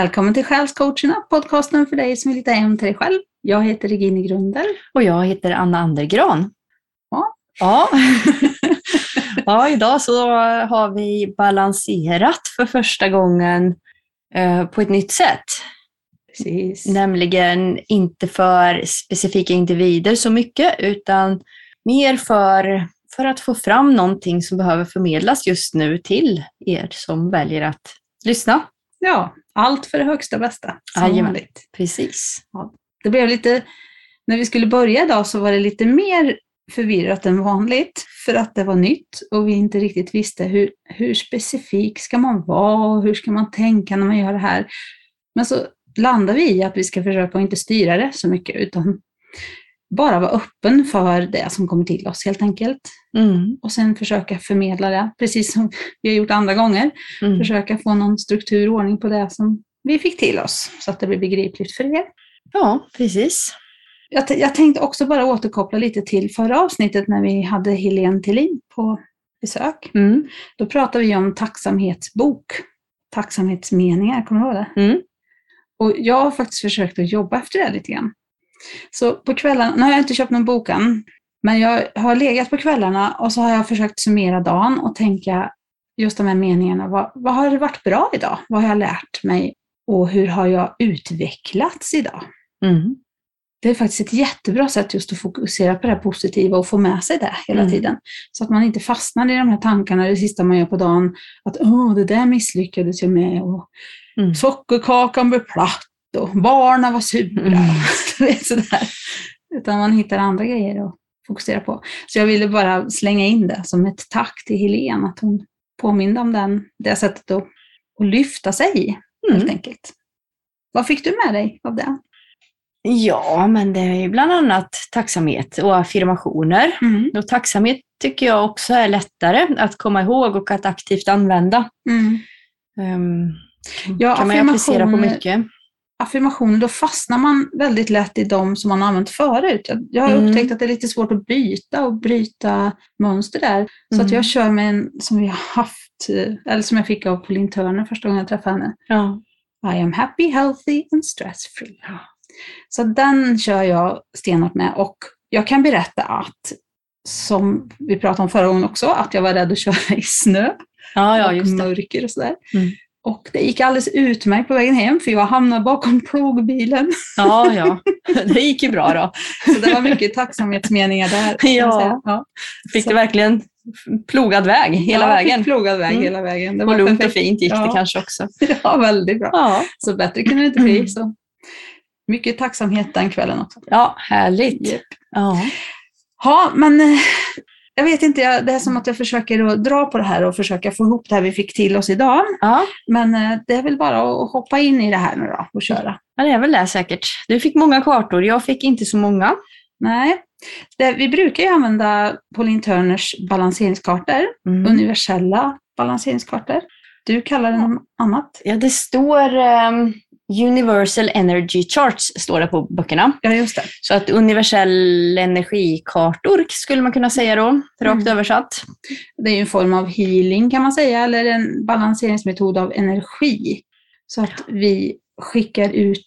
Välkommen till Själscoacherna, podcasten för dig som vill hitta hem till dig själv. Jag heter Regine Grunder. Och jag heter Anna Andergran. Ja. Ja. ja, idag så har vi balanserat för första gången eh, på ett nytt sätt. Precis. Nämligen inte för specifika individer så mycket, utan mer för, för att få fram någonting som behöver förmedlas just nu till er som väljer att lyssna. Ja, allt för det högsta bästa. Jajamän. Precis. Det blev lite, när vi skulle börja idag så var det lite mer förvirrat än vanligt för att det var nytt och vi inte riktigt visste hur, hur specifik ska man vara och hur ska man tänka när man gör det här. Men så landade vi i att vi ska försöka att inte styra det så mycket utan bara vara öppen för det som kommer till oss helt enkelt. Mm. Och sen försöka förmedla det, precis som vi har gjort andra gånger. Mm. Försöka få någon struktur och ordning på det som vi fick till oss så att det blir begripligt för er. Ja, precis. Jag, jag tänkte också bara återkoppla lite till förra avsnittet när vi hade Helene Thelin på besök. Mm. Då pratade vi om tacksamhetsbok, tacksamhetsmeningar, kommer du ihåg det? Mm. Och jag har faktiskt försökt att jobba efter det lite grann. Så på kvällarna, nu har jag inte köpt någon bok än, men jag har legat på kvällarna och så har jag försökt summera dagen och tänka just de här meningarna. Vad, vad har det varit bra idag? Vad har jag lärt mig? Och hur har jag utvecklats idag? Mm. Det är faktiskt ett jättebra sätt just att fokusera på det positiva och få med sig det hela Mm. tiden. Så att man inte fastnar i de här tankarna det sista man gör på dagen. Att åh, det där misslyckades jag med och Mm. sockerkakan blev platt och barnen var sura. Mm. Sådär. Utan man hittar andra grejer att fokusera på. Så jag ville bara slänga in det som ett tack till Helene, att hon påminde om den, det sättet att, att lyfta sig helt Mm. enkelt. Vad fick du med dig av det? Ja, men det är bland annat tacksamhet och affirmationer. Mm. Och tacksamhet tycker jag också är lättare att komma ihåg och att aktivt använda. Mm. Um, Ja, kan man applicera på mycket. Affirmationer, då fastnar man väldigt lätt i de som man har använt förut. Jag, jag har Mm. upptäckt att det är lite svårt att byta och bryta mönster där. Så att Mm. jag kör med en som vi har haft, eh, eller som jag fick av Pauline Turner första gången jag träffade henne. Ja. I am happy, healthy and stress free. Ja. Så den kör jag stenhårt med och jag kan berätta att, som vi pratade om förra gången också, att jag var rädd att köra i snö Ja, ja, och mörker och sådär. Mm. Och det gick alldeles utmärkt på vägen hem för jag hamnade bakom plogbilen. Ja, ja. Det gick ju bra då. Så det var mycket tacksamhetsmeningar där. Ja. ja. Fick du verkligen plogad väg hela ja, vägen? Plogad väg Mm. hela vägen. Det Och var lugnt och perfekt. fint gick det Ja. kanske också. Ja, väldigt bra. Ja, Så bättre kunde det inte bli. Mm. Så. Mycket tacksamhet den kvällen också. ja härligt. Japp. Ja. Ja, men eh, jag vet inte, jag- det är som att jag försöker att dra på det här och försöka få ihop det här vi fick till oss idag. Ja, Men eh, det är väl bara att hoppa in i det här nu då och köra. ja, det är väl det säkert. Du fick många kartor, jag fick inte så många. Nej, det, vi brukar ju använda Pauline Turners balanseringskartor, Mm. universella balanseringskartor. Du kallar det något annat? Ja, det står ehm, Universal Energy Charts står det på böckerna. Ja, just det. Så att universell energikartor skulle man kunna säga då, rakt Mm. översatt. Det är ju en form av healing kan man säga, eller en balanseringsmetod av energi. Så att vi skickar ut,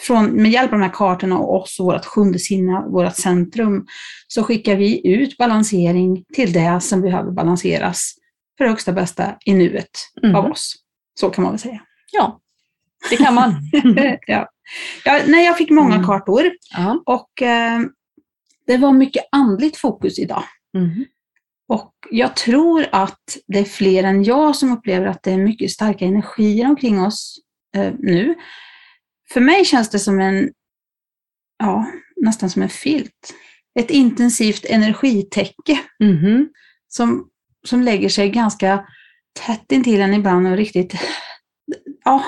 från, med hjälp av de här kartorna och oss och vårt sjunde sinne, vårt centrum, så skickar vi ut balansering till det som behöver balanseras för högsta bästa i nuet Mm. av oss. Så kan man väl säga. Ja, det kan man. ja. Ja, nej, jag fick många Mm. kartor ja. och eh, det var mycket andligt fokus idag. Mm. Och jag tror att det är fler än jag som upplever att det är mycket starka energier omkring oss eh, nu. För mig känns det som en, ja, nästan som en filt. Ett intensivt energitäcke Mhm. som, som lägger sig ganska tätt intill en ibland och riktigt, ja,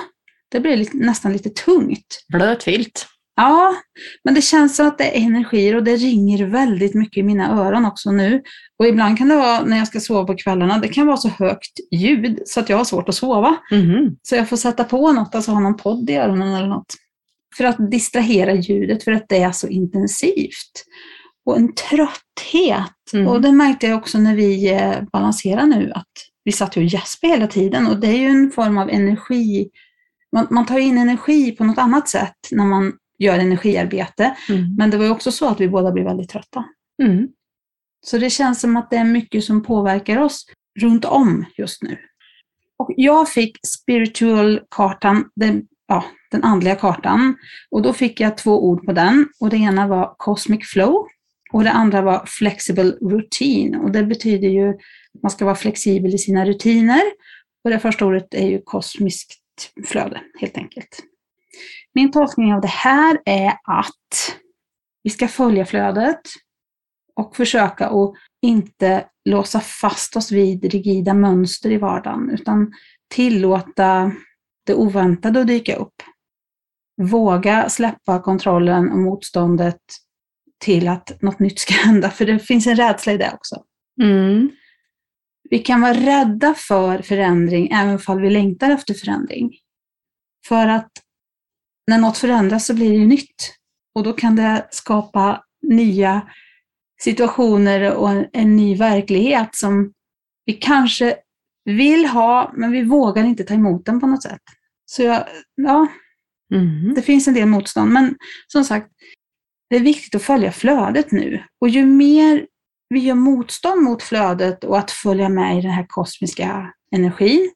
det blir nästan lite tungt. Blöt filt. Ja, men det känns som att det är energier och det ringer väldigt mycket i mina öron också nu. Och ibland kan det vara när jag ska sova på kvällarna, det kan vara så högt ljud så att jag har svårt att sova. Mhm. Så jag får sätta på något, alltså ha någon podd i öronen eller något. För att distrahera ljudet, för att det är så intensivt. Och en trötthet. Mm. Och det märkte jag också när vi eh, balanserade nu, att vi satt och gäspade hela tiden. Och det är ju en form av energi man, man tar in energi på något annat sätt när man gör energiarbete. Mm. Men det var ju också så att vi båda blev väldigt trötta. Mm. Så det känns som att det är mycket som påverkar oss runt om just nu. Och jag fick spiritual-kartan, den, ja, den andliga kartan. Och då fick jag två ord på den. Och det ena var cosmic flow och det andra var flexible routine. Och det betyder ju att man ska vara flexibel i sina rutiner. Och det första ordet är ju kosmiskt flöde, helt enkelt. Min tolkning av det här är att vi ska följa flödet och försöka att inte låsa fast oss vid rigida mönster i vardagen, utan tillåta det oväntade att dyka upp. Våga släppa kontrollen och motståndet till att något nytt ska hända, för det finns en rädsla i det också. Mm. Vi kan vara rädda för förändring även om vi längtar efter förändring. För att när något förändras så blir det ju nytt. Och då kan det skapa nya situationer och en, en ny verklighet som vi kanske vill ha, men vi vågar inte ta emot den på något sätt. Så jag, ja, Mm. det finns en del motstånd, men som sagt, det är viktigt att följa flödet nu. Och ju mer vi gör motstånd mot flödet och att följa med i den här kosmiska energin,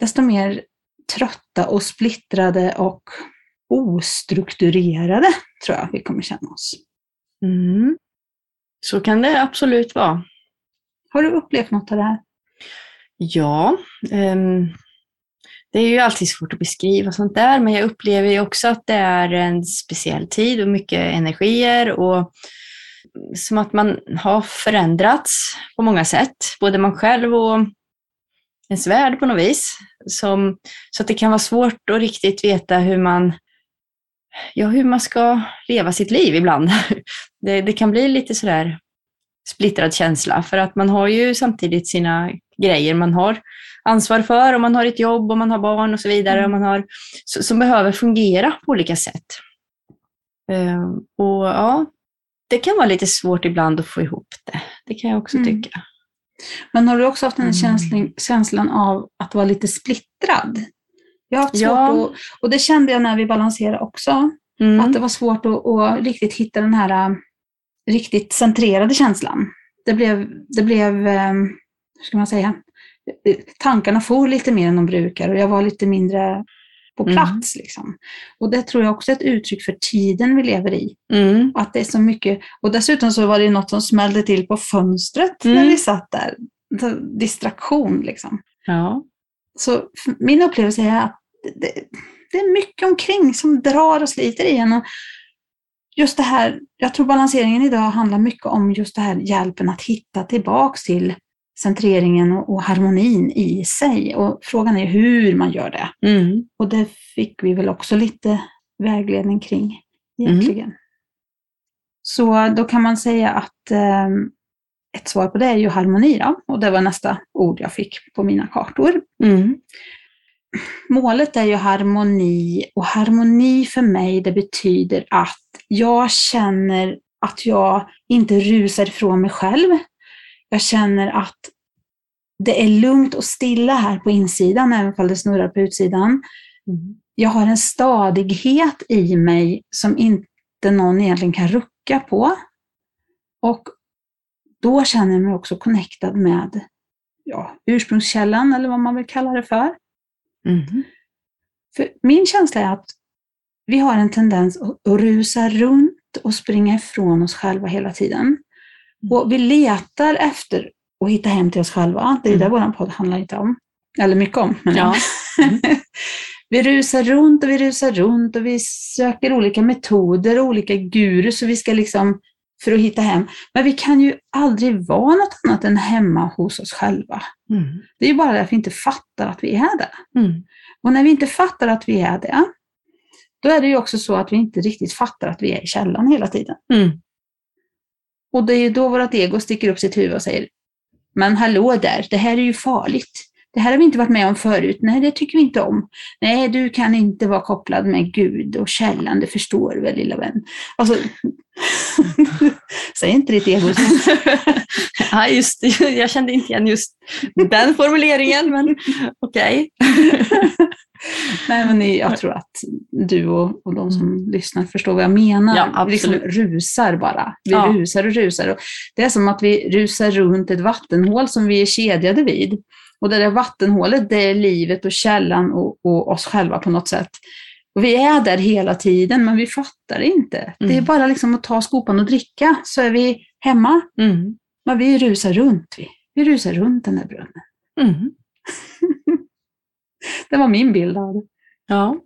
desto mer trötta och splittrade och ostrukturerade tror jag vi kommer känna oss. Mm. Så kan det absolut vara. Har du upplevt något av det här? Ja, ehm, det är ju alltid svårt att beskriva sånt där, men jag upplever ju också att det är en speciell tid och mycket energier och som att man har förändrats på många sätt, både man själv och ens värld på något vis. Som, så att det kan vara svårt att riktigt veta hur man, ja, hur man ska leva sitt liv ibland. Det, det kan bli lite sådär splittrad känsla, för att man har ju samtidigt sina grejer man har ansvar för, och man har ett jobb och man har barn och så vidare, och man har, som behöver fungera på olika sätt. Ehm, och ja, det kan vara lite svårt ibland att få ihop det. Det kan jag också Mm. tycka. Men har du också haft den Mm. känslan, känslan av att vara lite splittrad? Jag har haft svårt Ja. att, och det kände jag när vi balanserade också, Mm. att det var svårt att, att riktigt hitta den här äh, riktigt centrerade känslan. Det blev, det blev äh, hur ska man säga, tankarna for lite mer än de brukar och jag var lite mindre på Mm. plats. Liksom. Och det tror jag också är ett uttryck för tiden vi lever i. Mm. Att det är så mycket, och dessutom så var det något som smällde till på fönstret när Mm. vi satt där. Distraktion liksom. Ja. Så min upplevelse är att det, det är mycket omkring som drar och sliter i en. Och just det här, jag tror balanseringen idag handlar mycket om just det här hjälpen att hitta tillbaks till centreringen och, harmonin i sig. Och frågan är hur man gör det. Mm. Och det fick vi väl också lite vägledning kring egentligen. Så då kan man säga att eh, ett svar på det är ju harmoni då, och det var nästa ord jag fick på mina kartor. Mm. Målet är ju harmoni och harmoni för mig det betyder att jag känner att jag inte rusar ifrån mig själv. Jag känner att det är lugnt och stilla här på insidan, även om det snurrar på utsidan. Mm. Jag har en stadighet i mig som inte någon egentligen kan rucka på. Och då känner jag mig också connectad med ja, ursprungskällan, eller vad man vill kalla det för. Mm. För min känsla är att vi har en tendens att rusa runt och springa ifrån oss själva hela tiden. Och vi letar efter att hitta hem till oss själva. Det är det Mm. vår podd handlar inte om. Eller mycket om. Men Ja. vi rusar runt och vi rusar runt och vi söker olika metoder och olika gurus så vi ska liksom för att hitta hem. Men vi kan ju aldrig vara något annat än hemma hos oss själva. Mm. Det är ju bara därför vi inte fattar att vi är det. Mm. Och när vi inte fattar att vi är det, då är det ju också så att vi inte riktigt fattar att vi är i källan hela tiden. Mm. Och det är ju då vårt ego sticker upp sitt huvud och säger Men hallå där, det här är ju farligt det här har vi inte varit med om förut. Nej, det tycker vi inte om. Nej, du kan inte vara kopplad med Gud och källan, det förstår du väl lilla vän. Alltså, säg inte ditt ego. ja, just. Jag kände inte igen just den formuleringen, men okej. Nej, men jag tror att du och, och de som lyssnar förstår vad jag menar. Ja, vi liksom rusar bara. Vi Ja. rusar och rusar. Och det är som att vi rusar runt ett vattenhål som vi är kedjade vid. Och det där vattenhålet, det är livet och källan och, och oss själva på något sätt. Och vi är där hela tiden, men vi fattar inte. Det är Mm. bara liksom att ta skopan och dricka, så är vi hemma. Mm. Men vi rusar runt. Vi, vi rusar runt den där brunnen. Mm. Det var min bild av det. Ja.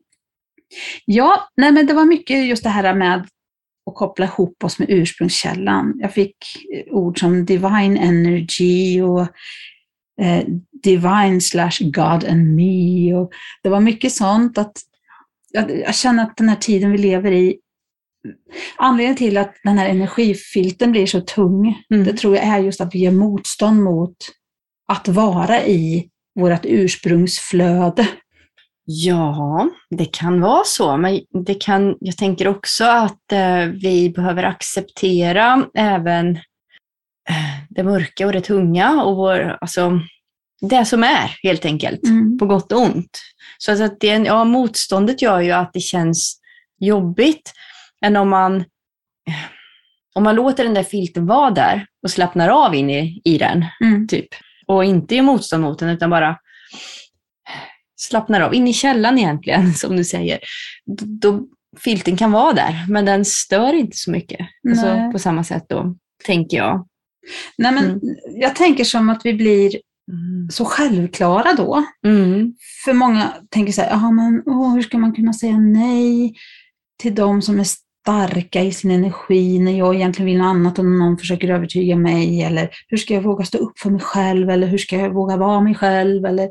Ja, nej men det var mycket just det här med att koppla ihop oss med ursprungskällan. Jag fick ord som divine energy och eh, divine slash God and me. Och det var mycket sånt att jag, jag känner att den här tiden vi lever i, anledningen till att den här energifilten blir så tung, Mm. det tror jag är just att vi gör motstånd mot att vara i vårt ursprungsflöde. Ja, det kan vara så, men det kan, jag tänker också att eh, vi behöver acceptera även det mörka och det tunga och vår, alltså, det som är helt enkelt, Mm. på gott och ont. Så att det, ja, motståndet gör ju att det känns jobbigt, än om man, om man låter den där filten vara där och slappnar av in i, i den, Mm. typ. Och inte gör motstånd mot den, utan bara slappnar av. In i källan egentligen, som du säger. Då, filten kan vara där, men den stör inte så mycket. Alltså, på samma sätt då, tänker jag. Nej, men Mm. Jag tänker som att vi blir så självklara då. Mm. För många tänker så här, "Jaha, men åh, hur ska man kunna säga nej till de som är starka i sin energi när jag egentligen vill något annat och någon försöker övertyga mig? Eller hur ska jag våga stå upp för mig själv? Eller hur ska jag våga vara mig själv? Eller...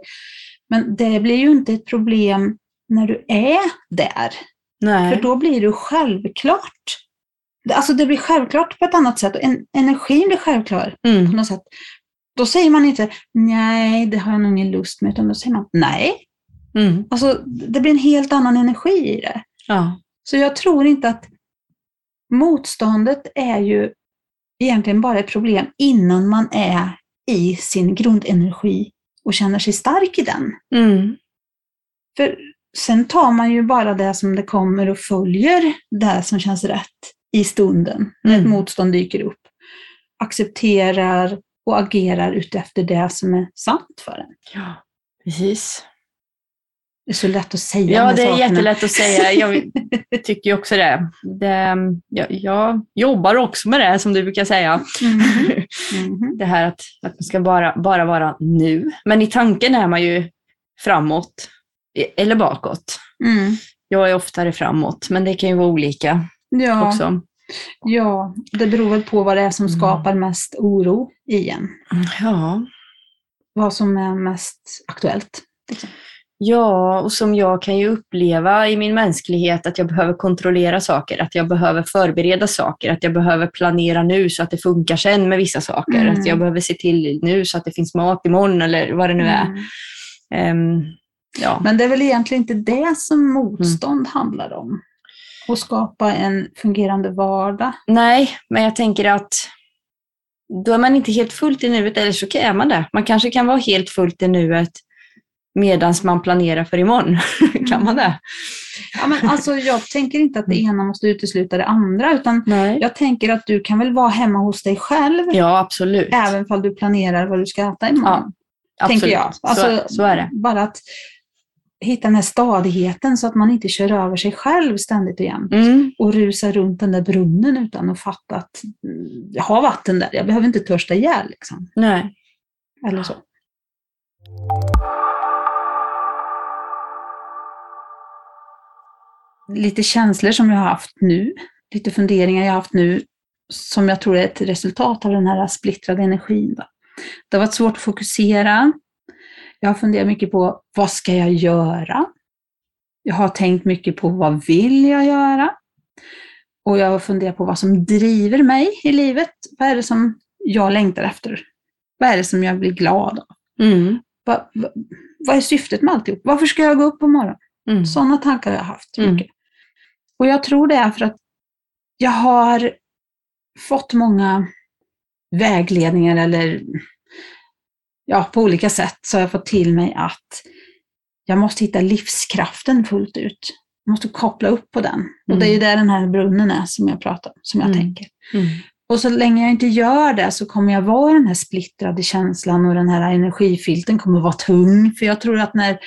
Men det blir ju inte ett problem när du är där. Nej. För då blir det självklart. Det- Alltså det blir självklart på ett annat sätt. En, energin blir självklar på Mm. något sätt. Då säger man inte nej, det har jag nog ingen lust med, utan då säger man nej. Mm. Alltså, det blir en helt annan energi i det. Ja. Så jag tror inte att motståndet är ju egentligen bara ett problem innan man är i sin grundenergi och känner sig stark i den. Mm. För sen tar man ju bara det som det kommer och följer det som känns rätt i stunden, när ett Mm. motstånd dyker upp. Accepterar och agerar utefter det som är sant för en. ja, precis. Det är så lätt att säga Ja, det är sakerna. jättelätt att säga. Jag tycker ju också det. det jag, jag jobbar också med det, som du brukar säga. Mhm. Mhm. Det här att, att man ska bara, bara vara nu. Men i tanken är man ju framåt eller bakåt. Mm. Jag är oftare framåt, men det kan ju vara olika Ja, också. ja, det beror väl på vad det är som Mm. skapar mest oro i en. Ja. Vad som är mest aktuellt. liksom. ja, och som jag kan ju uppleva i min mänsklighet att jag behöver kontrollera saker, att jag behöver förbereda saker, att jag behöver planera nu så att det funkar sen med vissa saker, Mm. att jag behöver se till nu så att det finns mat imorgon eller vad det nu är. Mm. Ehm, ja. Men det är väl egentligen inte det som motstånd handlar om. Att skapa en fungerande vardag. Nej, men jag tänker att då är man inte helt fullt i nuet, eller så är man det. Man kanske kan vara helt fullt i nuet medan man planerar för imorgon. kan man det? Ja, men alltså, jag tänker inte att det ena måste utesluta det andra, utan Nej. jag tänker att du kan väl vara hemma hos dig själv, Ja, absolut. även om du planerar vad du ska äta imorgon. tänker absolut. jag. Alltså, så, så är det. Bara att hitta den här stadigheten så att man inte kör över sig själv ständigt och jämt. Mm. och rusa runt den där brunnen utan att fatta att mm, jag har vatten där, jag behöver inte törsta ihjäl. Liksom. Nej. Eller så. Lite känslor som jag har haft nu, lite funderingar jag har haft nu, som jag tror är ett resultat av den här splittrade energin. Då. Det har varit svårt att fokusera. Jag har funderat mycket på vad ska jag göra? Jag har tänkt mycket på vad vill jag göra? Och jag har funderat på vad som driver mig i livet. Vad är det som jag längtar efter? Vad är det som jag blir glad av? Mm. Va, va, vad är syftet med alltihop? Varför ska jag gå upp på morgonen? Mm. Sådana tankar har jag haft Mm. mycket. Och jag tror det är för att jag har fått många vägledningar eller ja, på olika sätt så har jag fått till mig att jag måste hitta livskraften fullt ut. Jag måste koppla upp på den. Och det är ju där den här brunnen är som jag pratar om, som jag Mm. tänker. Mm. Och så länge jag inte gör det så kommer jag vara den här splittrade känslan och den här energifilten kommer vara tung. För jag tror att när,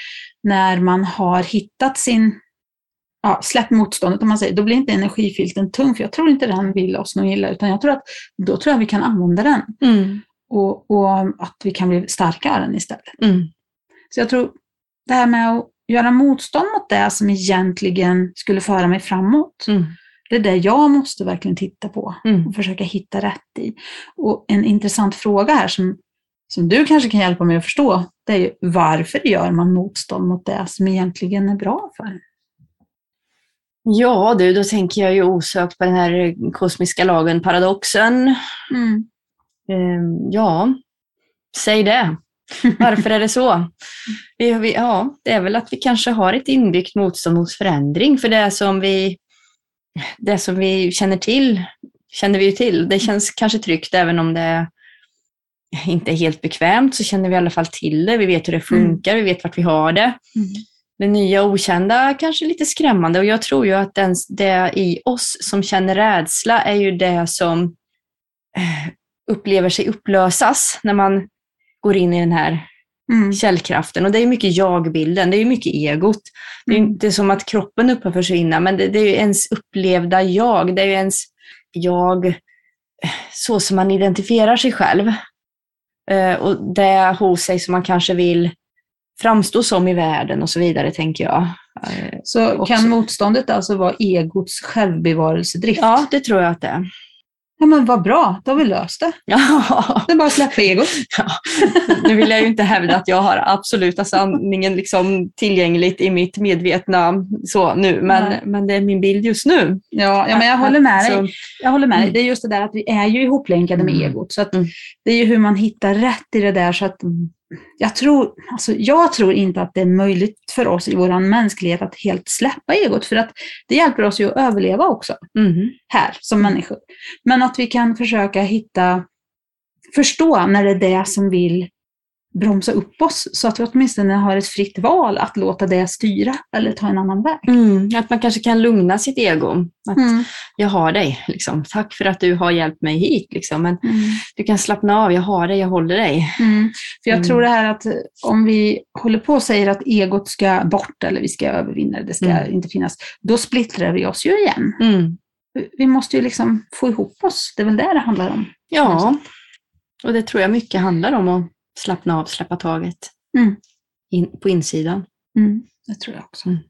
när man har hittat sin, ja, släppt motståndet om man säger, då blir inte energifilten tung. För jag tror inte den vill oss något illa, utan jag tror att då tror jag vi kan använda den. Och, och att vi kan bli starkare istället. Mm. Så jag tror det här med att göra motstånd mot det som egentligen skulle föra mig framåt. Mm. Det är det jag måste verkligen titta på Mm. och försöka hitta rätt i. Och en intressant fråga här som, som du kanske kan hjälpa mig att förstå, det är ju varför gör man motstånd mot det som egentligen är bra för en? Ja du, då tänker jag ju osökt på den här kosmiska lagen, paradoxen. Mm. Ehm, ja, säg det. Varför är det så? Vi, vi, ja, det är väl att vi kanske har ett inbyggt motstånd mot förändring, för det som vi, det som vi känner till, känner vi ju till. Det känns kanske tryggt även om det inte är helt bekvämt, så känner vi i alla fall till det. Vi vet hur det funkar, vi vet vart vi har det. Mm. Det nya okända kanske är lite skrämmande och jag tror ju att den, det i oss som känner rädsla är ju det som eh, upplever sig upplösas när man går in i den här Mm. källkraften. Och det är mycket jag-bilden, det är mycket egot. Det är Mm. inte som att kroppen upphör försvinna, men det, det är ju ens upplevda jag. Det är ju ens jag eh, så som man identifierar sig själv. Eh, och det hos sig som man kanske vill framstå som i världen och så vidare, tänker jag. Eh, Så också. kan motståndet alltså vara egots självbevarelsedrift? Ja, det tror jag att det är. Ja men vad bra, då har vi löst det. Ja. Det är bara att släppa egot. Ja. Nu vill jag ju inte hävda att jag har absoluta sanningen liksom tillgängligt i mitt medvetna så nu, men, Nej. men det är min bild just nu. Ja, ja men jag håller med dig. Jag håller med dig. Mm. Det är just det där att vi är ju ihoplänkade med Mm. egot. Så Mm. Det är ju hur man hittar rätt i det där. Så att jag, tror, alltså jag tror inte att det är möjligt för oss i vår mänsklighet att helt släppa egot. För att det hjälper oss ju att överleva också mhm. här som människor. Men att vi kan försöka hitta, förstå när det är det som vill bromsa upp oss. Så att vi åtminstone har ett fritt val att låta det styra eller ta en annan väg. Mm, att man kanske kan lugna sitt ego. Att Mm. jag har dig, liksom. tack för att du har hjälpt mig hit. Liksom. Men Mm. du kan slappna av, jag har dig, jag håller dig. Mm. För jag Mm. tror det här att om vi håller på och säger att egot ska bort eller vi ska övervinna det, det ska Mm. inte finnas, då splittrar vi oss ju igen. Vi måste ju liksom få ihop oss, det är väl det det handlar om. Ja, och det tror jag mycket handlar om att slappna av, släppa taget Mm. in, på insidan. Mm. Det tror jag också. Mm.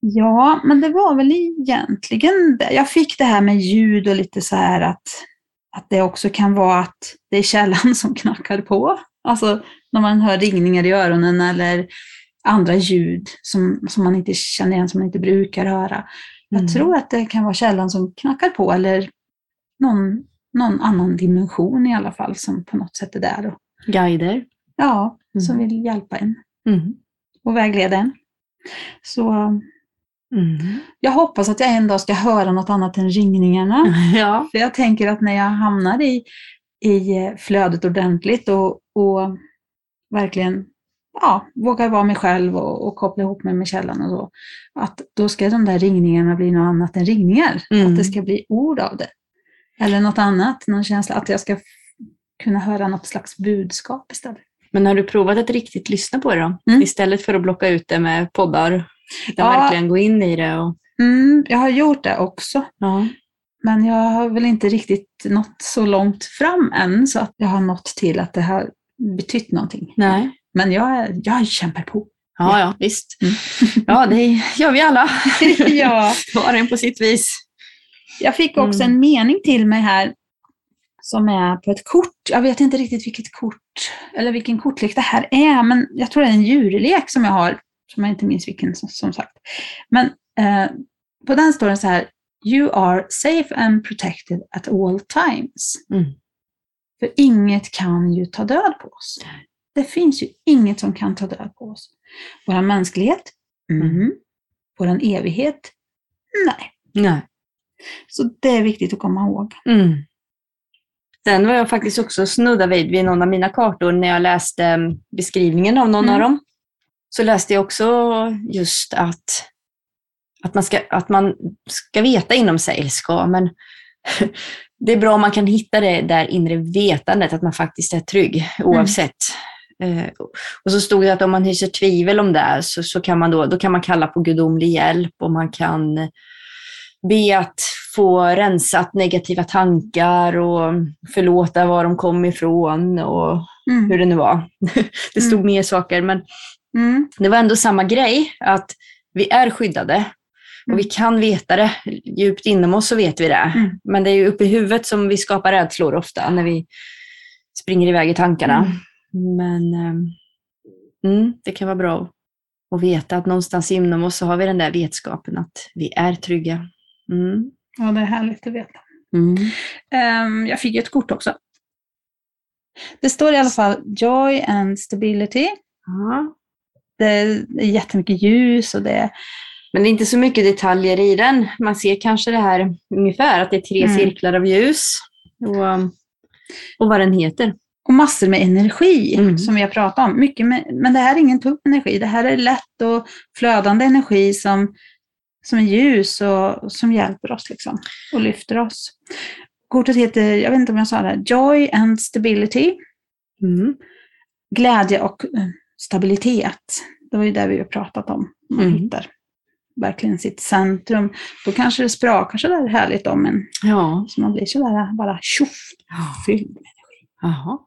Ja, men det var väl egentligen det. Jag fick det här med ljud och lite så här att, att det också kan vara att det är källan som knackar på. Alltså när man hör ringningar i öronen eller andra ljud som, som man inte känner igen, som man inte brukar höra. Jag Mm. tror att det kan vara källan som knackar på eller någon, någon annan dimension i alla fall som på något sätt är där och Guider. ja, som Mm. vill hjälpa en Mm. och vägleda en. Så Mm. jag hoppas att jag en dag ska höra något annat än ringningarna. Ja. För jag tänker att när jag hamnar i, i eh, flödet ordentligt och, och verkligen ja, vågar vara mig själv och, och koppla ihop mig med källan och så, att då ska de där ringningarna bli något annat än ringningar. Mm. Att det ska bli ord av det. Eller något annat, någon känsla att jag ska kunna höra något slags budskap istället. Men har du provat att riktigt lyssna på det då? Mm. Istället för att blocka ut det med poddar? Utan Ja. verkligen gå in i det och... Mm, jag har gjort det också. Ja. Men jag har väl inte riktigt nått så långt fram än så att jag har nått till att det har betytt någonting. Nej. Men jag, jag kämpar på. Ja, ja, visst. Mm. Ja, det gör vi alla. ja. Var och en på sitt vis. Jag fick också Mm. en mening till mig här som är på ett kort. Jag vet inte riktigt vilket kort eller vilken kortlek det här är, men jag tror det är en djurlek som jag har, som jag inte minns vilken som, som sagt. Men eh, på den står det så här, You are safe and protected at all times. Mm. För inget kan ju ta död på oss. Det finns ju inget som kan ta död på oss. Vår mänsklighet? Mm. Vår evighet? Nej. Nej. Så det är viktigt att komma ihåg. Mm. Sen var jag faktiskt också snudda vid, vid någon av mina kartor när jag läste mm, beskrivningen av någon Mm. av dem. Så läste jag också just att, att, man ska, att man ska veta inom sig, eller ska, men det är bra om man kan hitta det där inre vetandet, att man faktiskt är trygg oavsett. Eh, och så stod det att om man hyser tvivel om det så, så kan man då, då kan man kalla på gudomlig hjälp och man kan be att få rensat negativa tankar och förlåta var de kom ifrån och Mm. hur det nu var. Det stod Mm. mer saker, men Mm. det var ändå samma grej, att vi är skyddade och vi kan veta det. Djupt inom oss så vet vi det. Mm. Men det är ju uppe i huvudet som vi skapar rädslor ofta, när vi springer iväg i tankarna. Mm. Men ehm, mm, det kan vara bra att veta att någonstans inom oss så har vi den där vetskapen att vi är trygga. Mm. Ja, det är härligt att veta. Ehm, jag fick ju ett kort också. Det står i alla fall Joy and Stability. Ja. Det är jättemycket ljus och det Men det är inte så mycket detaljer i den. Man ser kanske det här ungefär, att det är tre Mm. cirklar av ljus. Och, um, och vad den heter. och massor med energi Mm. som vi har pratat om. Mycket med, men det här är ingen tung energi. Det här är lätt och flödande energi som, som är ljus och, som hjälper oss liksom, och lyfter oss. Kortet heter, jag vet inte om jag sa det, Joy and Stability. Mm. Glädje och eh, stabilitet. Det var ju det vi har pratat om. Man Mm. hittar verkligen sitt centrum. Då kanske det sprakar sådär härligt om en. Ja. Så man blir sådär bara tjoff, fylld. Jaha.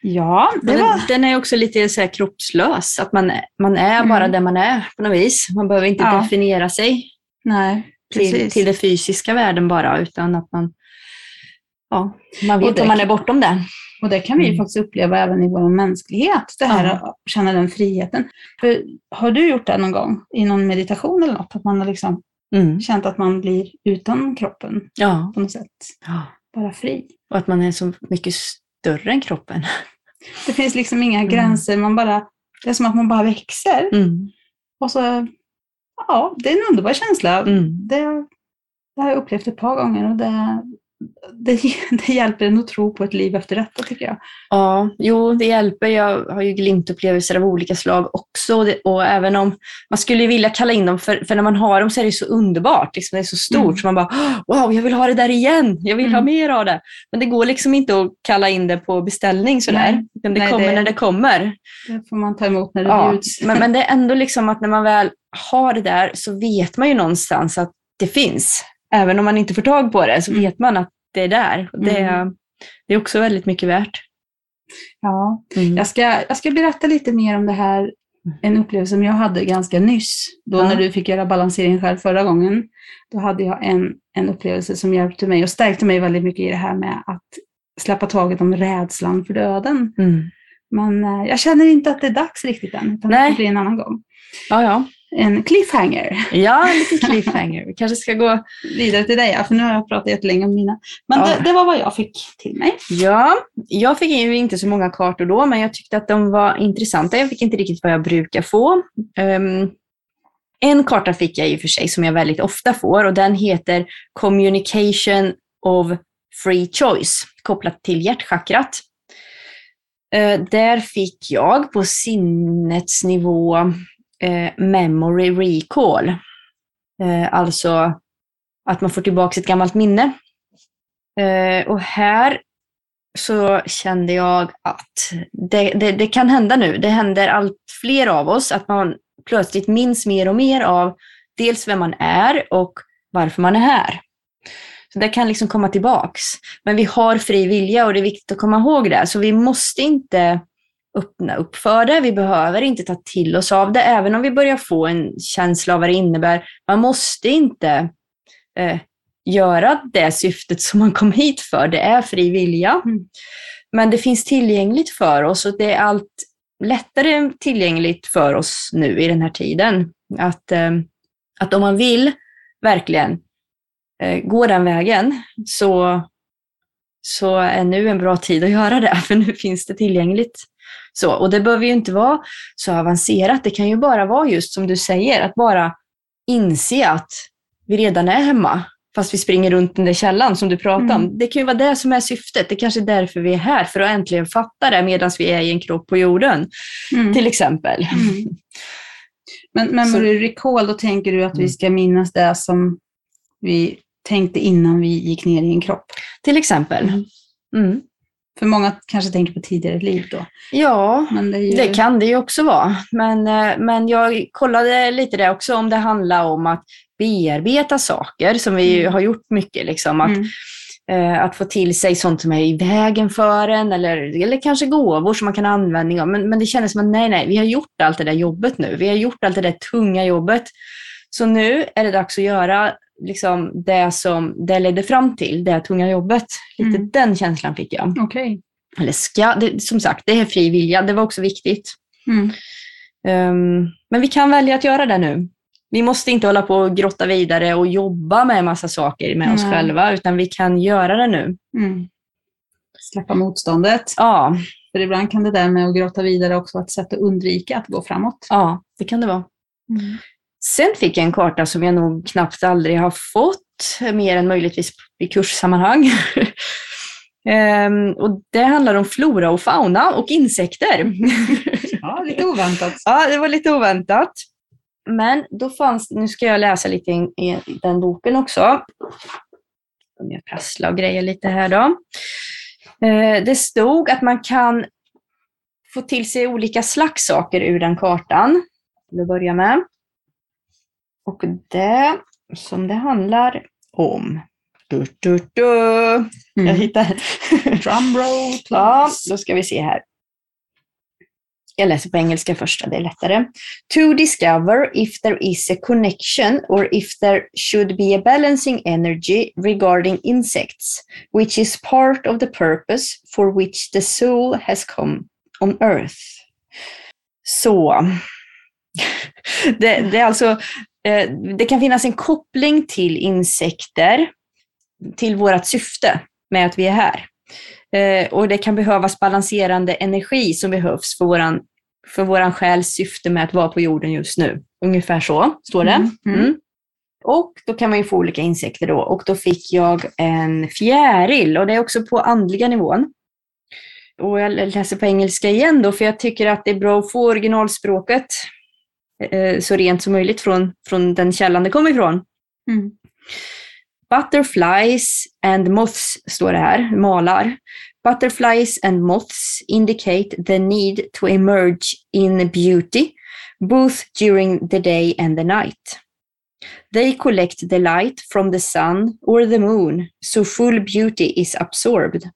Ja, det Den, var... den är också lite så kroppslös, att man, man är Mm. bara där man är på något vis. Man behöver inte Ja. definiera sig Nej, till, till det fysiska världen bara, utan att man, ja, man vet att man är bortom det. Och det kan vi ju Mm. faktiskt uppleva även i vår mänsklighet, det här Ja. att känna den friheten. För, har du gjort det någon gång i någon meditation eller något? Att man har liksom Mm. känt att man blir utan kroppen Ja. på något sätt? ja. Bara fri. Och att man är så mycket större än kroppen. Det finns liksom inga Mm. gränser, man bara, det är som att man bara växer. Mm. Och så, ja, det är en underbar känsla. Mm. Det, det har jag upplevt ett par gånger och det, det, det hjälper en att tro på ett liv efter detta tycker jag. Ja, jo, det hjälper. Jag har ju glimtupplevelser av olika slag också. Och, det, och även om man skulle vilja kalla in dem, för, för när man har dem så är det så underbart. Liksom, det är så stort. Mm. Så man bara, wow, jag vill ha det där igen. Jag vill ha Mm. mer av det. Men det går liksom inte att kalla in det på beställning sådär. Nej. Det Nej, kommer det- när det kommer. Det får man ta emot när det Ja, bjuds. men, men det är ändå liksom att när man väl har det där så vet man ju någonstans att det finns. Även om man inte får tag på det så Mm. vet man att det är där. Och Det, Mm. det är också väldigt mycket värt. Ja. Mm. Jag, ska, jag ska berätta lite mer om det här, en upplevelse som jag hade ganska nyss. Då Ja. när du fick göra balansering själv förra gången. Då hade jag en, en upplevelse som hjälpte mig och stärkte mig väldigt mycket i det här med att släppa taget om rädslan för döden. Mm. Men eh, jag känner inte att det är dags riktigt än, utan Nej. det blir en annan gång. Ja, ja. En cliffhanger Ja, en liten cliffhanger. Vi kanske ska gå... vidare till dig, för nu har jag pratat jättelänge om mina. Men Ja. det, det var vad jag fick till mig. Ja, jag fick ju inte så många kartor då, men jag tyckte att de var intressanta. Jag fick inte riktigt vad jag brukar få. Ehm, en karta fick jag i och för sig som jag väldigt ofta får och den heter Communication of Free Choice, kopplat till hjärtchakrat. Eh, där fick jag på sinnets nivå eh, Memory Recall. Eh, alltså att man får tillbaka ett gammalt minne. Eh, och här så kände jag att det, det, det kan hända nu. Det händer allt fler av oss att man plötsligt minns mer och mer av dels vem man är och varför man är här. Så det kan liksom komma tillbaks. Men vi har fri vilja och det är viktigt att komma ihåg det. Så vi måste inte öppna upp för det. Vi behöver inte ta till oss av det, även om vi börjar få en känsla av vad det innebär. Man måste inte eh, göra det syftet som man kom hit för. Det är fri vilja. Mm. Men det finns tillgängligt för oss och det är allt lättare tillgängligt för oss nu i den här tiden. Att, eh, att om man vill verkligen eh, gå den vägen så, så är nu en bra tid att göra det, för nu finns det tillgängligt. Så, och det behöver ju inte vara så avancerat. Det kan ju bara vara just som du säger, att bara inse att vi redan är hemma, fast vi springer runt den där källan som du pratade Mm. om. Det kan ju vara det som är syftet. Det kanske är därför vi är här, för att äntligen fatta det medan vi är i en kropp på jorden, Mm. till exempel. Mm. Men memory recall, då tänker du att vi Mm. ska minnas det som vi tänkte innan vi gick ner i en kropp. Till exempel. Mm. För många kanske tänker på tidigare liv då. Ja, det, ju... Det kan det ju också vara. Men, eh, men jag kollade lite det också om det handlar om att bearbeta saker som vi Mm. har gjort mycket. Liksom, att, Mm. eh, att få till sig sånt som är i vägen för en eller, eller kanske gåvor som man kan ha användning av. Men, men det kändes som att nej, nej, vi har gjort allt det där jobbet nu. Vi har gjort allt det där tunga jobbet. Så nu är det dags att göra liksom, det som det ledde fram till, det tunga jobbet. Lite Mm. den känslan fick jag. Okej. Eller ska, det, som sagt, det är fri vilja. Det var också viktigt. Mm. Ehm, men vi kan välja att göra det nu. Vi måste inte hålla på och grotta vidare och jobba med en massa saker med oss Nej. själva, utan vi kan göra det nu. Mm. Släppa motståndet. Ja, För ibland kan det där med att gråta vidare också vara ett sätt att undvika att gå framåt. ja det kan det vara. Sen fick jag en karta som jag nog knappt aldrig har fått, mer än möjligtvis i kurssammanhang. Ehm, och det handlar om flora och fauna och insekter. Ja, lite oväntat. Ja, det var lite oväntat. Men då fanns nu ska jag läsa lite i, den boken också. Om jag prasslar och grejer lite här då. Eh, det stod att man kan få till sig olika slags saker ur den kartan. Till att börja med. Och det som det handlar om. Du, du, du. Jag Mm. hittar. Drumroll, Ja, då ska vi se här. Jag läser på engelska först, det är lättare. To discover if there is a connection or if there should be a balancing energy regarding insects, which is part of the purpose for which the soul has come on earth. Så. Det, det är alltså, det kan finnas en koppling till insekter, till vårt syfte med att vi är här. Eh, och det kan behövas balanserande energi som behövs för våran, för våran själs syfte med att vara på jorden just nu. Ungefär så står det. Mm, mm. Mm. Och då kan man ju få olika insekter då. Och då fick jag en fjäril och det är också på andliga nivån. Och jag läser på engelska igen då, för jag tycker att det är bra att få originalspråket eh, så rent som möjligt från, från den källan det kommer ifrån. Mm. Butterflies and moths står det här, malar. Butterflies and moths indicate the need to emerge in beauty, both during the day and the night. They collect the light from the sun or the moon, so full beauty is absorbed.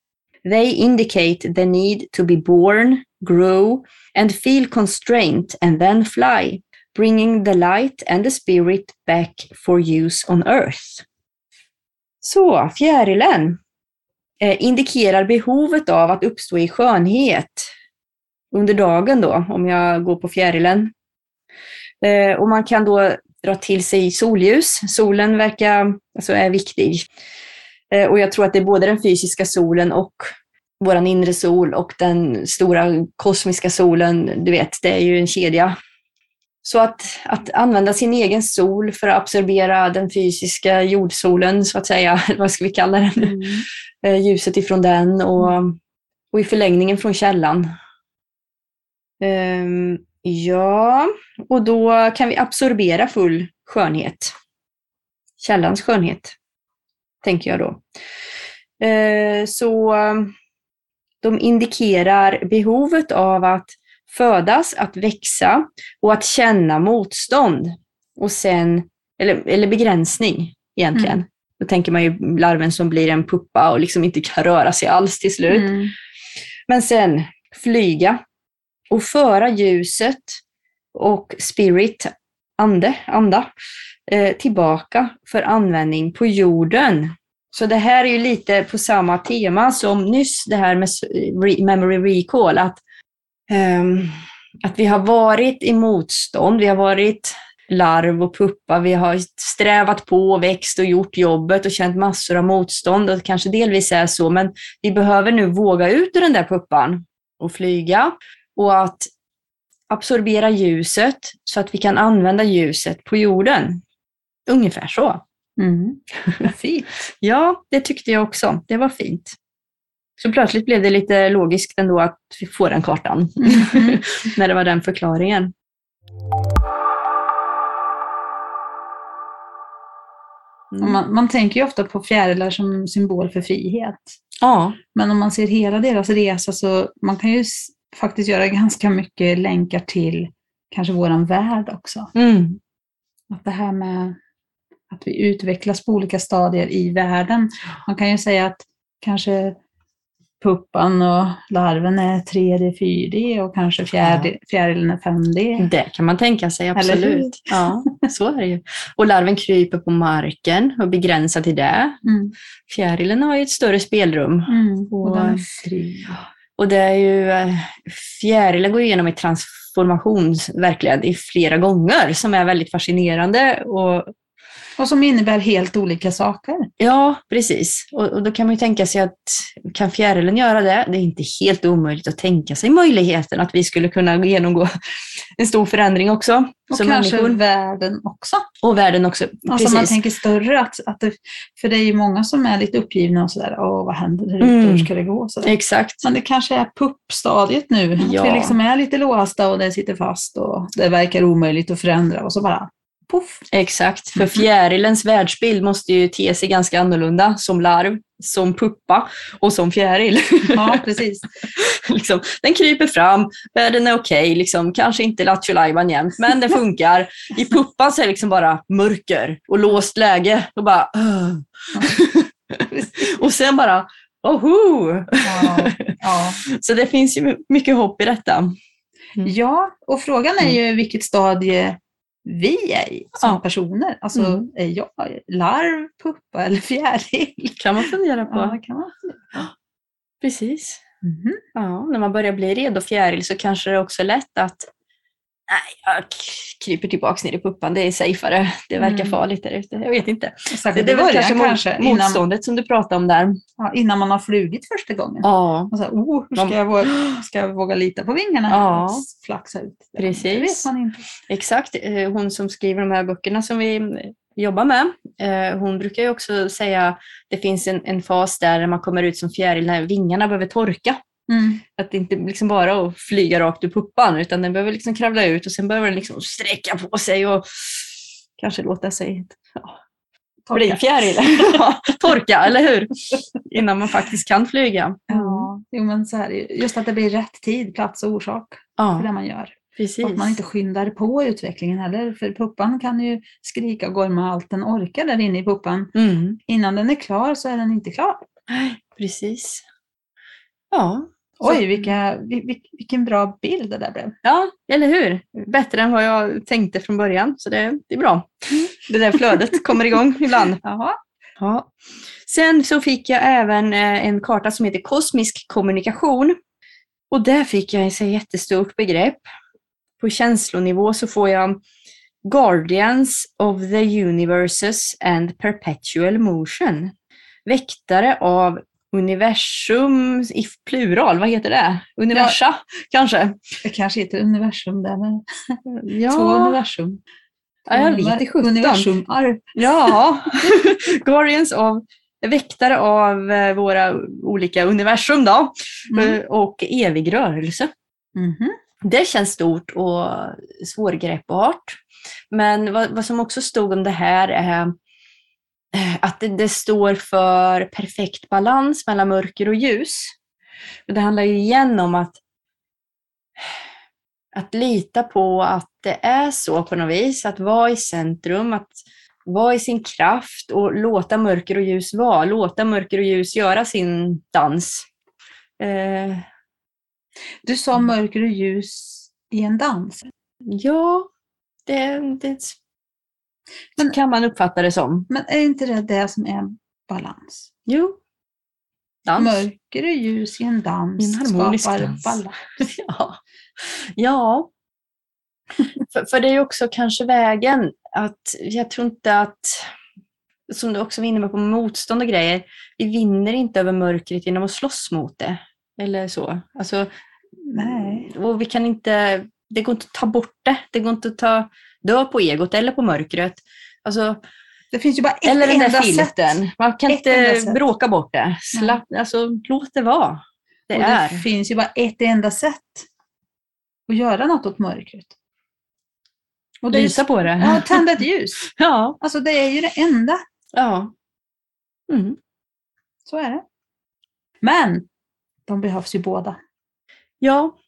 They indicate the need to be born, grow, and feel constraint and then fly, bringing the light and the spirit back for use on earth. Så, fjärilen eh, indikerar behovet av att uppstå i skönhet under dagen då, om jag går på fjärilen. Eh, och man kan då dra till sig solljus. Solen verkar, alltså är viktig. Eh, och jag tror att det är både den fysiska solen och vår inre sol och den stora kosmiska solen, du vet, det är ju en kedja. Så att, att använda sin egen sol för att absorbera den fysiska jordsolen, så att säga, vad ska vi kalla den? Mm. Eh, ljuset ifrån den och, och i förlängningen från källan. Ehm, ja, och då kan vi absorbera full skönhet. Källans skönhet, tänker jag då. Eh, så de indikerar behovet av att födas, att växa och att känna motstånd. Och sen, eller, eller begränsning egentligen. Mm. Då tänker man ju larven som blir en puppa och liksom inte kan röra sig alls till slut. Mm. Men sen flyga och föra ljuset och spirit, ande, anda, eh, tillbaka för användning på jorden. Så det här är ju lite på samma tema som nyss, det här med memory recall, att, att vi har varit i motstånd, vi har varit larv och puppa, vi har strävat på, växt och gjort jobbet och känt massor av motstånd och kanske delvis är så, men vi behöver nu våga ut ur den där puppan och flyga och att absorbera ljuset så att vi kan använda ljuset på jorden. Ungefär så. Mm. Fint. Ja, det tyckte jag också. Det var fint. Så plötsligt blev det lite logiskt ändå att vi får den kartan, Mhm. när det var den förklaringen. Och Man, man tänker ju ofta på fjärilar som symbol för frihet. Ja, Men om man ser hela deras resa så man kan ju faktiskt göra ganska mycket länkar till kanske våran värld också. mm. Att det här med att vi utvecklas på olika stadier i världen. Man kan ju säga att kanske puppan och larven är 3D, 4D och kanske fjärde, fjärilen är 5D. det kan man tänka sig, absolut. Ja, så är det ju. Och larven kryper på marken och begränsar till det. Mm. Fjärilen har ju ett större spelrum. Mm. Och den. Och det är ju, eh, fjärilen går igenom en transformation verkligen i flera gånger som är väldigt fascinerande. Och, Och som innebär helt olika saker. ja, precis. Och, och då kan man ju tänka sig att kan fjärilen göra det? Det är inte helt omöjligt att tänka sig möjligheten att vi skulle kunna genomgå en stor förändring också. Och som kanske människor. världen också. Och världen också. Alltså man precis. tänker större, att, att det, för det är ju många som är lite uppgivna och sådär, åh vad händer där ute, Mm. hur ska det gå? Så där. Exakt. Men det kanske är puppstadiet nu, Ja. att vi liksom är lite låsta och det sitter fast och det verkar omöjligt att förändra och så bara poff. Exakt, för Mhm. fjärilens världsbild måste ju te sig ganska annorlunda som larv, som puppa och som fjäril. Ja, precis. liksom, den kryper fram, världen är okej, liksom, kanske inte lattjo jämt, men det funkar. I puppan så är det liksom bara mörker och låst läge. Och, bara, och sen bara, oho! Ja, ja. Så det finns ju mycket hopp i detta. ja, och frågan är ju vilket stadie vi är som Ja. personer. Alltså, Mm. är jag larv, puppa eller fjäril? kan man fundera på. Ja, kan man. Precis. Mhm. Ja, när man börjar bli redo fjäril så kanske det också är lätt att nej, jag kryper tillbaks ner i puppan, det är safeare. Det verkar Mm. farligt där ute. Jag vet inte. Det, Särskilt det väl början kanske, kanske, kanske innan, motståndet som du pratade om där. ja, innan man har flugit första gången. Ja, Och så oh, hur ska, jag våga, ska jag våga lita på vingarna Ja. flaxa ut? Det Precis. vet man inte. exakt. Eh, Hon som skriver de här böckerna som vi eh, jobbar med, eh, hon brukar ju också säga att det finns en, en fas där man kommer ut som fjäril när vingarna behöver torka. Mm. Att det inte liksom bara att flyga rakt ur puppan, utan den behöver liksom kravla ut och sen behöver den liksom sträcka på sig och kanske låta sig bli Torka. fjäril. Ja, Torka, eller hur? Innan man faktiskt kan flyga. Ja, jo, men så här, just att det blir rätt tid, plats och orsak för ja det man gör. precis. Och att man inte skyndar på utvecklingen heller. För puppan kan ju skrika och gorma allt den orkar där inne i puppan. Mm. Innan den är klar så är den inte klar. Precis. Ja. Oj, vilka, vil- vil- vilken bra bild det där blev. ja, eller hur? Bättre än vad jag tänkte från början, så det, det är bra. Det där flödet kommer igång ibland. Jaha. Ja. Sen så fick jag även eh, en karta som heter Kosmisk kommunikation. Och där fick jag ett jättestort begrepp. På känslonivå så får jag Guardians of the Universes and Perpetual Motion. Väktare av universum i plural, vad heter det? Universa kanske? Det kanske heter universum där med Ja, två universum. ja jag vet inte sjutton. Universumar. Ja, Guardians of väktare av eh, våra olika universum då, Mm. eh, och evig rörelse. Mhm. Det känns stort och svårgreppbart. Men vad, vad som också stod om det här är att det, det står för perfekt balans mellan mörker och ljus. Det handlar ju igen om att, att lita på att det är så på något vis, att vara i centrum, att vara i sin kraft och låta mörker och ljus vara, låta mörker och ljus göra sin dans. Eh, Du sa mörker och ljus i en dans. Ja, det, det Men- kan man uppfatta det som. Men är inte det det som är balans? Jo. Dans. Mörker och ljus i en dans en harmonisk skapar dans. balans. Ja. ja. för, för det är ju också kanske vägen att jag tror inte att, som du också var inne på, motstånd och grejer, vi vinner inte över mörkret genom att slåss mot det. Eller så. Alltså, Nej. Och vi kan inte, det går inte att ta bort det. Det går inte att ta dö på egot eller på mörkret. Alltså, Det finns ju bara ett eller den där filten. sätt. Man kan Ett inte bråka bort det. Slapp, alltså, låt det vara. Det och det är. finns ju bara ett enda sätt att göra något åt mörkret. Och det Lysa på det. ja, tända ett ljus. Ja. Alltså det är ju det enda. ja. Mm. Så är det. Men de behövs ju båda. Ja,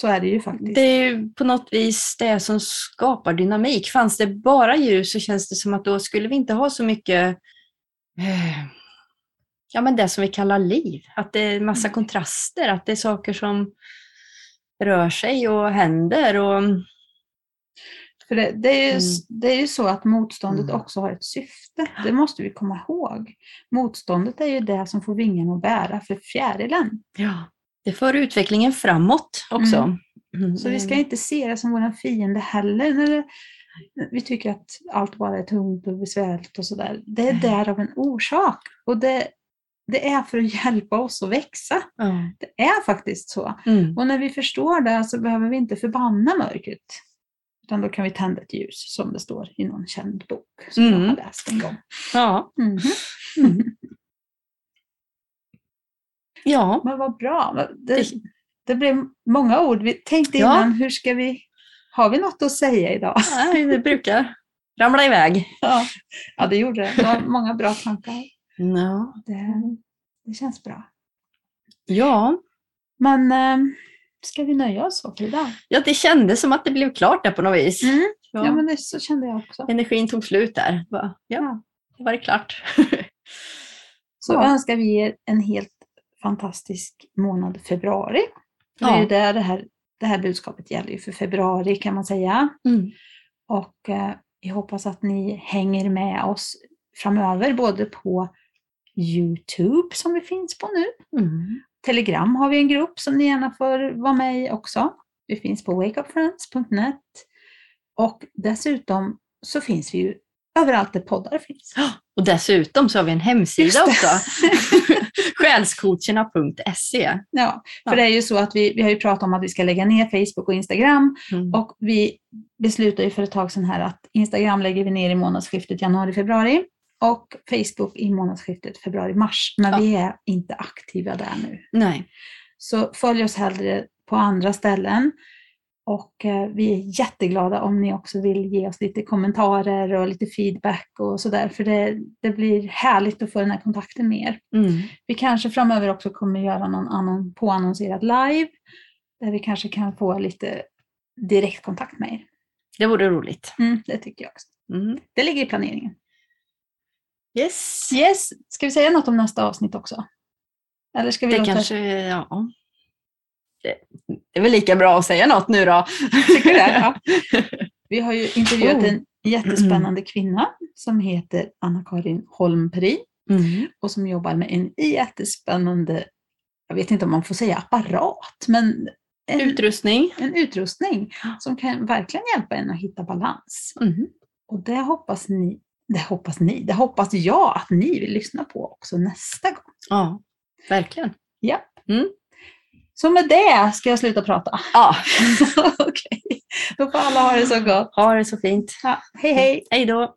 Så är det ju faktiskt. det är ju på något vis det som skapar dynamik. Fanns det bara ljus så känns det som att då skulle vi inte ha så mycket eh, ja, men det som vi kallar liv. Att det är massa kontraster, att det är saker som rör sig och händer. Och, För det, det, är ju, Mm. det är ju så att motståndet Mm. också har ett syfte. Det måste vi komma ihåg. Motståndet är ju det som får vingarna att bära för fjärilen. ja, det för utvecklingen framåt också. Mm. Så vi ska inte se det som vår fiende heller. När vi tycker att allt bara är tungt och besvärligt och sådär. Det är Nej. där av en orsak. Och det, det är för att hjälpa oss att växa. Ja. Det är faktiskt så. Mm. Och när vi förstår det så behöver vi inte förbanna mörkret. Utan då kan vi tända ett ljus som det står i någon känd bok som jag Mm. har läst en gång. Ja. Ja. Men vad bra. Det, Det- blev många ord. Vi tänkte Ja. innan, hur ska vi... Har vi något att säga idag? Nej, det brukar ramla iväg. Ja, ja det gjorde det. Det var många bra tankar. Ja. Det, det känns bra. Ja. Men eh, ska vi nöja oss så idag? ja, det kändes som att det blev klart där på något vis. Mm. Ja. Ja, men det, så kände jag också. Energin tog slut där. Bara, Ja, Ja. det var det klart. Så Ja. önskar vi er en helt fantastisk månad februari. Det är Ja. ju där det här, det här budskapet gäller ju för februari kan man säga. Mm. Och eh, jag hoppas att ni hänger med oss framöver, både på Youtube som vi finns på nu. Mm. Telegram har vi en grupp som ni gärna får vara med i också. Vi finns på wakeupfriends.net. Och dessutom så finns vi ju överallt där poddar finns. Och dessutom så har vi en hemsida också. Själscoacherna.se. Ja, för Ja. det är ju så att vi, vi har ju pratat om att vi ska lägga ner Facebook och Instagram. Mm. Och vi beslutade ju för ett tag sedan här att Instagram lägger vi ner i månadsskiftet januari-februari. Och Facebook i månadsskiftet februari-mars. Men Ja. vi är inte aktiva där nu. Nej. Så följ oss hellre på andra ställen. Och eh, vi är jätteglada om ni också vill ge oss lite kommentarer och lite feedback och sådär. För det, det blir härligt att få den här kontakten med er. Mm. Vi kanske framöver också kommer göra någon annan påannonserad live. Där vi kanske kan få lite direktkontakt med er. Det vore roligt. Mm, det tycker jag också. Mm. Det ligger i planeringen. Yes. Yes, ska vi säga något om nästa avsnitt också? Eller ska vi Det låta... kanske, ja. Det, är väl lika bra att säga något nu då. Tycker det? Ja. Vi har ju intervjuat Oh. en jättespännande kvinna som heter Anna-Karin Holmperi Mm. och som jobbar med en jättespännande, jag vet inte om man får säga apparat, men en, Utrustning. en utrustning som kan verkligen hjälpa en att hitta balans. Mm. Och det hoppas ni, det hoppas ni, det hoppas jag att ni vill lyssna på också nästa gång. Ja, verkligen. Ja. Mm. Så med det ska jag sluta prata. Ja, Okej, då får alla ha det så gott. ha det så fint. Ja, hej hej! Hej då.